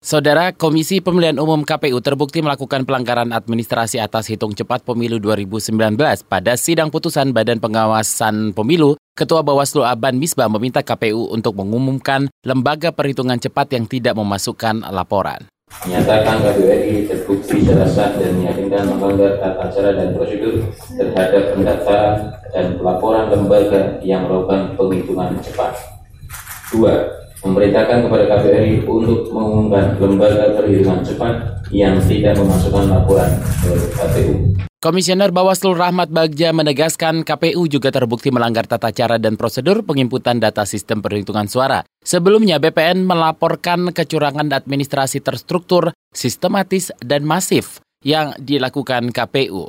Saudara Komisi Pemilihan Umum KPU terbukti melakukan pelanggaran administrasi atas hitung cepat pemilu 2019. Pada sidang putusan Badan Pengawasan Pemilu, Ketua Bawaslu Aban Misbah meminta KPU untuk mengumumkan lembaga perhitungan cepat yang tidak memasukkan laporan. Menyatakan KPU RI terbukti secara sah dan meyakinkan melanggar tata cara dan prosedur terhadap pendaftaran dan pelaporan lembaga yang melakukan penghitungan cepat. Dua, memerintahkan kepada KPRI untuk mengumumkan lembaga perhitungan cepat yang tidak memasukkan laporan ke KPU. Komisioner Bawaslu Rahmat Bagja menegaskan KPU juga terbukti melanggar tata cara dan prosedur penginputan data sistem perhitungan suara. Sebelumnya BPN melaporkan kecurangan administrasi terstruktur, sistematis, dan masif yang dilakukan KPU.